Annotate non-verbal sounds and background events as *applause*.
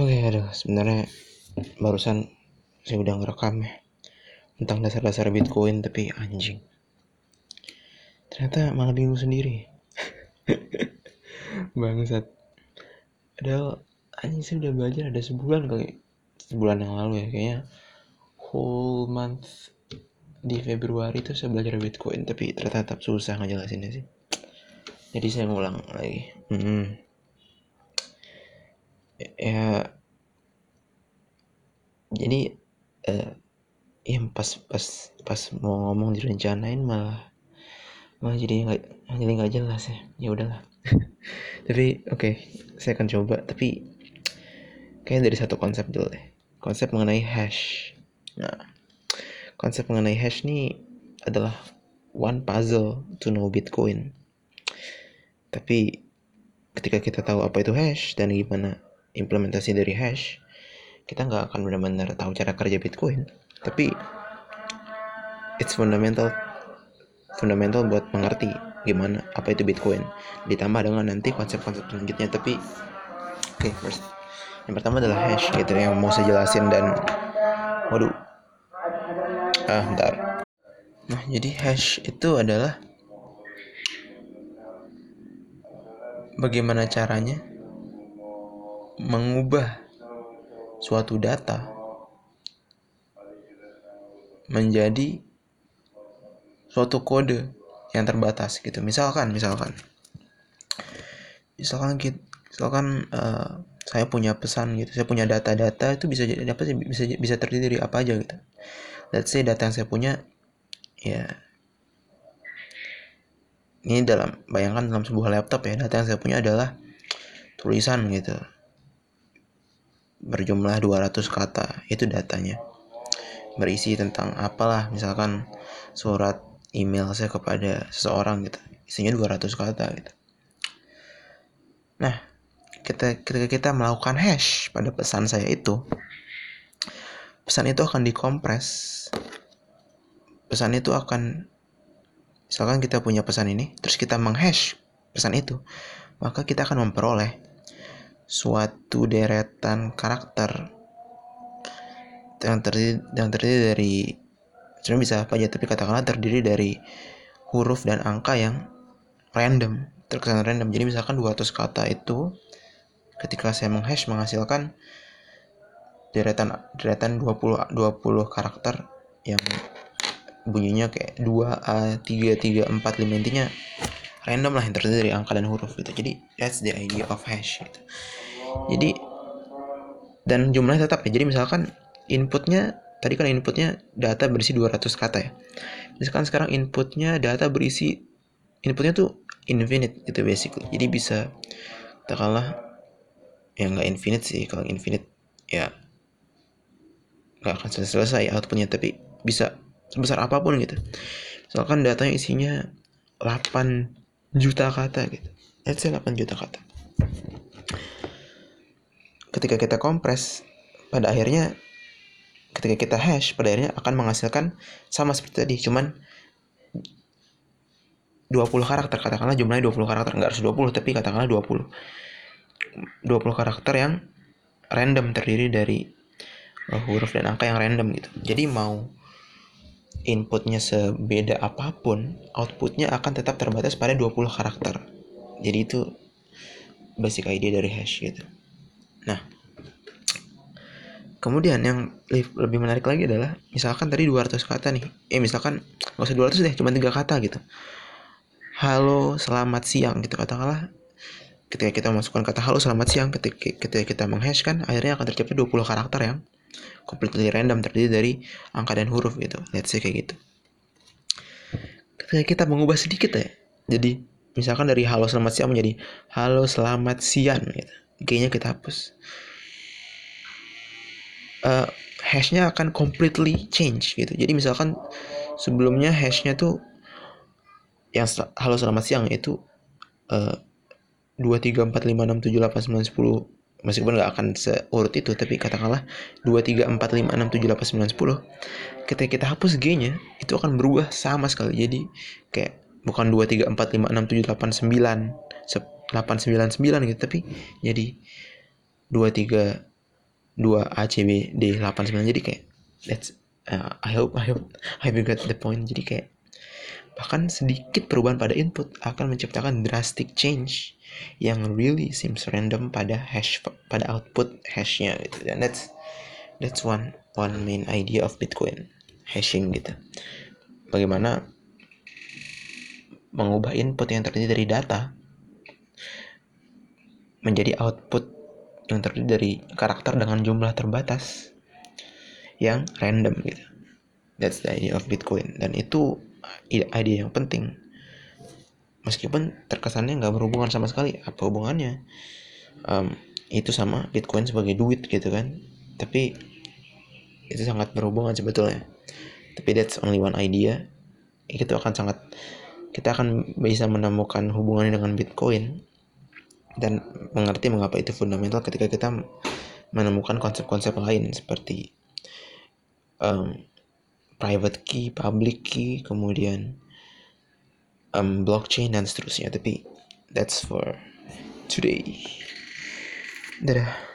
Oke, aduh, sebenarnya barusan saya udah ngerekam ya tentang dasar-dasar Bitcoin tapi anjing. Ternyata malah bingung sendiri. *laughs* Bangsat. Padahal anjing saya udah belajar ada sebulan kali. Sebulan yang lalu ya kayaknya whole month di Februari itu saya belajar Bitcoin tapi ternyata tetap susah ngejelasinnya sih. Jadi saya ngulang lagi. Hmm ya jadi eh, ya pas pas pas mau ngomong direncanain malah malah jadi nggak jadi nggak jelas ya. Ya udahlah. *laughs* Tapi oke okay, saya akan coba. Tapi kayak dari satu konsep dulu deh. Konsep mengenai hash. Nah konsep mengenai hash ini adalah one puzzle to know bitcoin. Tapi ketika kita tahu apa itu hash dan gimana implementasi dari hash kita nggak akan benar-benar tahu cara kerja Bitcoin. Tapi it's fundamental fundamental buat mengerti gimana apa itu Bitcoin. Ditambah dengan nanti konsep-konsep selanjutnya tapi oke okay, first. Yang pertama adalah hash gitu yang mau saya jelasin dan waduh. Ah bentar. Nah jadi hash itu adalah bagaimana caranya mengubah suatu data menjadi suatu kode yang terbatas gitu. Misalkan misalkan. Misalkan kita misalkan uh, saya punya pesan gitu saya punya data-data itu bisa jadi apa sih bisa bisa terdiri dari apa aja gitu. Let's say data yang saya punya ya ini dalam bayangkan dalam sebuah laptop ya data yang saya punya adalah tulisan gitu berjumlah 200 kata itu datanya. Berisi tentang apalah misalkan surat email saya kepada seseorang gitu isinya 200 kata gitu. Nah kita ketika kita melakukan hash pada pesan saya itu pesan itu akan dikompres. Pesan itu akan misalkan kita punya pesan ini terus kita menghash pesan itu maka kita akan memperoleh suatu deretan karakter yang terdiri yang terdiri dari sebenarnya bisa apa aja tapi katakanlah terdiri dari huruf dan angka yang random terkesan random. Jadi misalkan 200 kata itu ketika saya menghash menghasilkan deretan deretan 20 20 karakter yang bunyinya kayak 2 A 3 3 4 5 intinya random lah yang terdiri dari angka dan huruf gitu. Jadi that's the idea of hash gitu. Jadi dan jumlahnya tetap ya. Jadi misalkan inputnya tadi kan inputnya data berisi 200 kata ya. Misalkan sekarang inputnya data berisi inputnya tuh infinite gitu basically. Jadi bisa katakanlah ya nggak infinite sih. Kalau infinite ya nggak akan selesai selesai outputnya. Tapi bisa sebesar apa pun gitu. Misalkan datanya isinya 8 juta kata gitu. Let's say 8 juta kata. Ketika kita kompres pada akhirnya ketika kita hash pada akhirnya akan menghasilkan sama seperti tadi cuman 20 karakter. Katakanlah jumlahnya 20 karakter nggak harus 20 tapi katakanlah 20 20 karakter yang random terdiri dari huruf dan angka yang random gitu. Jadi mau inputnya sebeda apa pun, outputnya akan tetap terbatas pada 20 karakter. Jadi itu basic idea dari hash gitu. Nah, kemudian yang lebih menarik lagi adalah misalkan tadi 200 kata nih. Eh misalkan nggak usah 200 deh, cuma tiga kata gitu. Halo, selamat siang gitu katakanlah ketika kita masukkan kata halo selamat siang ketika, kita menghash kan akhirnya akan tercipta 20 karakter yang completely random terdiri dari angka dan huruf gitu. Let's say kayak gitu. Ketika kita mengubah sedikit ya jadi misalkan dari halo selamat siang menjadi halo selamat siang gitu. G-nya kita hapus. Uh, hashnya akan completely change gitu. Jadi misalkan sebelumnya hashnya tuh yang halo selamat siang itu uh, dua tiga empat lima enam tujuh delapan sembilan sepuluh meskipun nggak akan seurut itu tapi katakanlah 2 3 4 5 6 7 8 9 10 ketika kita hapus G-nya itu akan berubah sama sekali. Jadi kayak bukan 2 3 4 5 6 7 8 9 8 9 9 gitu tapi jadi 2 3 2 ACBD 89 jadi kayak that's uh, I hope I hope I hope you get the point. Jadi kayak bahkan sedikit perubahan pada input akan menciptakan drastic change yang really seems random pada hash pada output hashnya gitu. Dan that's that's one one main idea of Bitcoin hashing gitu. Bagaimana mengubah input yang terdiri dari data menjadi output yang terdiri dari karakter dengan jumlah terbatas yang random gitu. That's the idea of Bitcoin. Dan itu ide yang penting meskipun terkesannya nggak berhubungan sama sekali apa hubungannya? Um, itu sama Bitcoin sebagai duit gitu kan. Tapi itu sangat berhubungan sebetulnya. Tapi that's only one idea. Itu akan sangat kita akan bisa menemukan hubungannya dengan Bitcoin dan mengerti mengapa itu fundamental ketika kita menemukan konsep-konsep lain seperti um, private key, public key, kemudian um, blockchain dan seterusnya. Tapi that's for today. Dadah.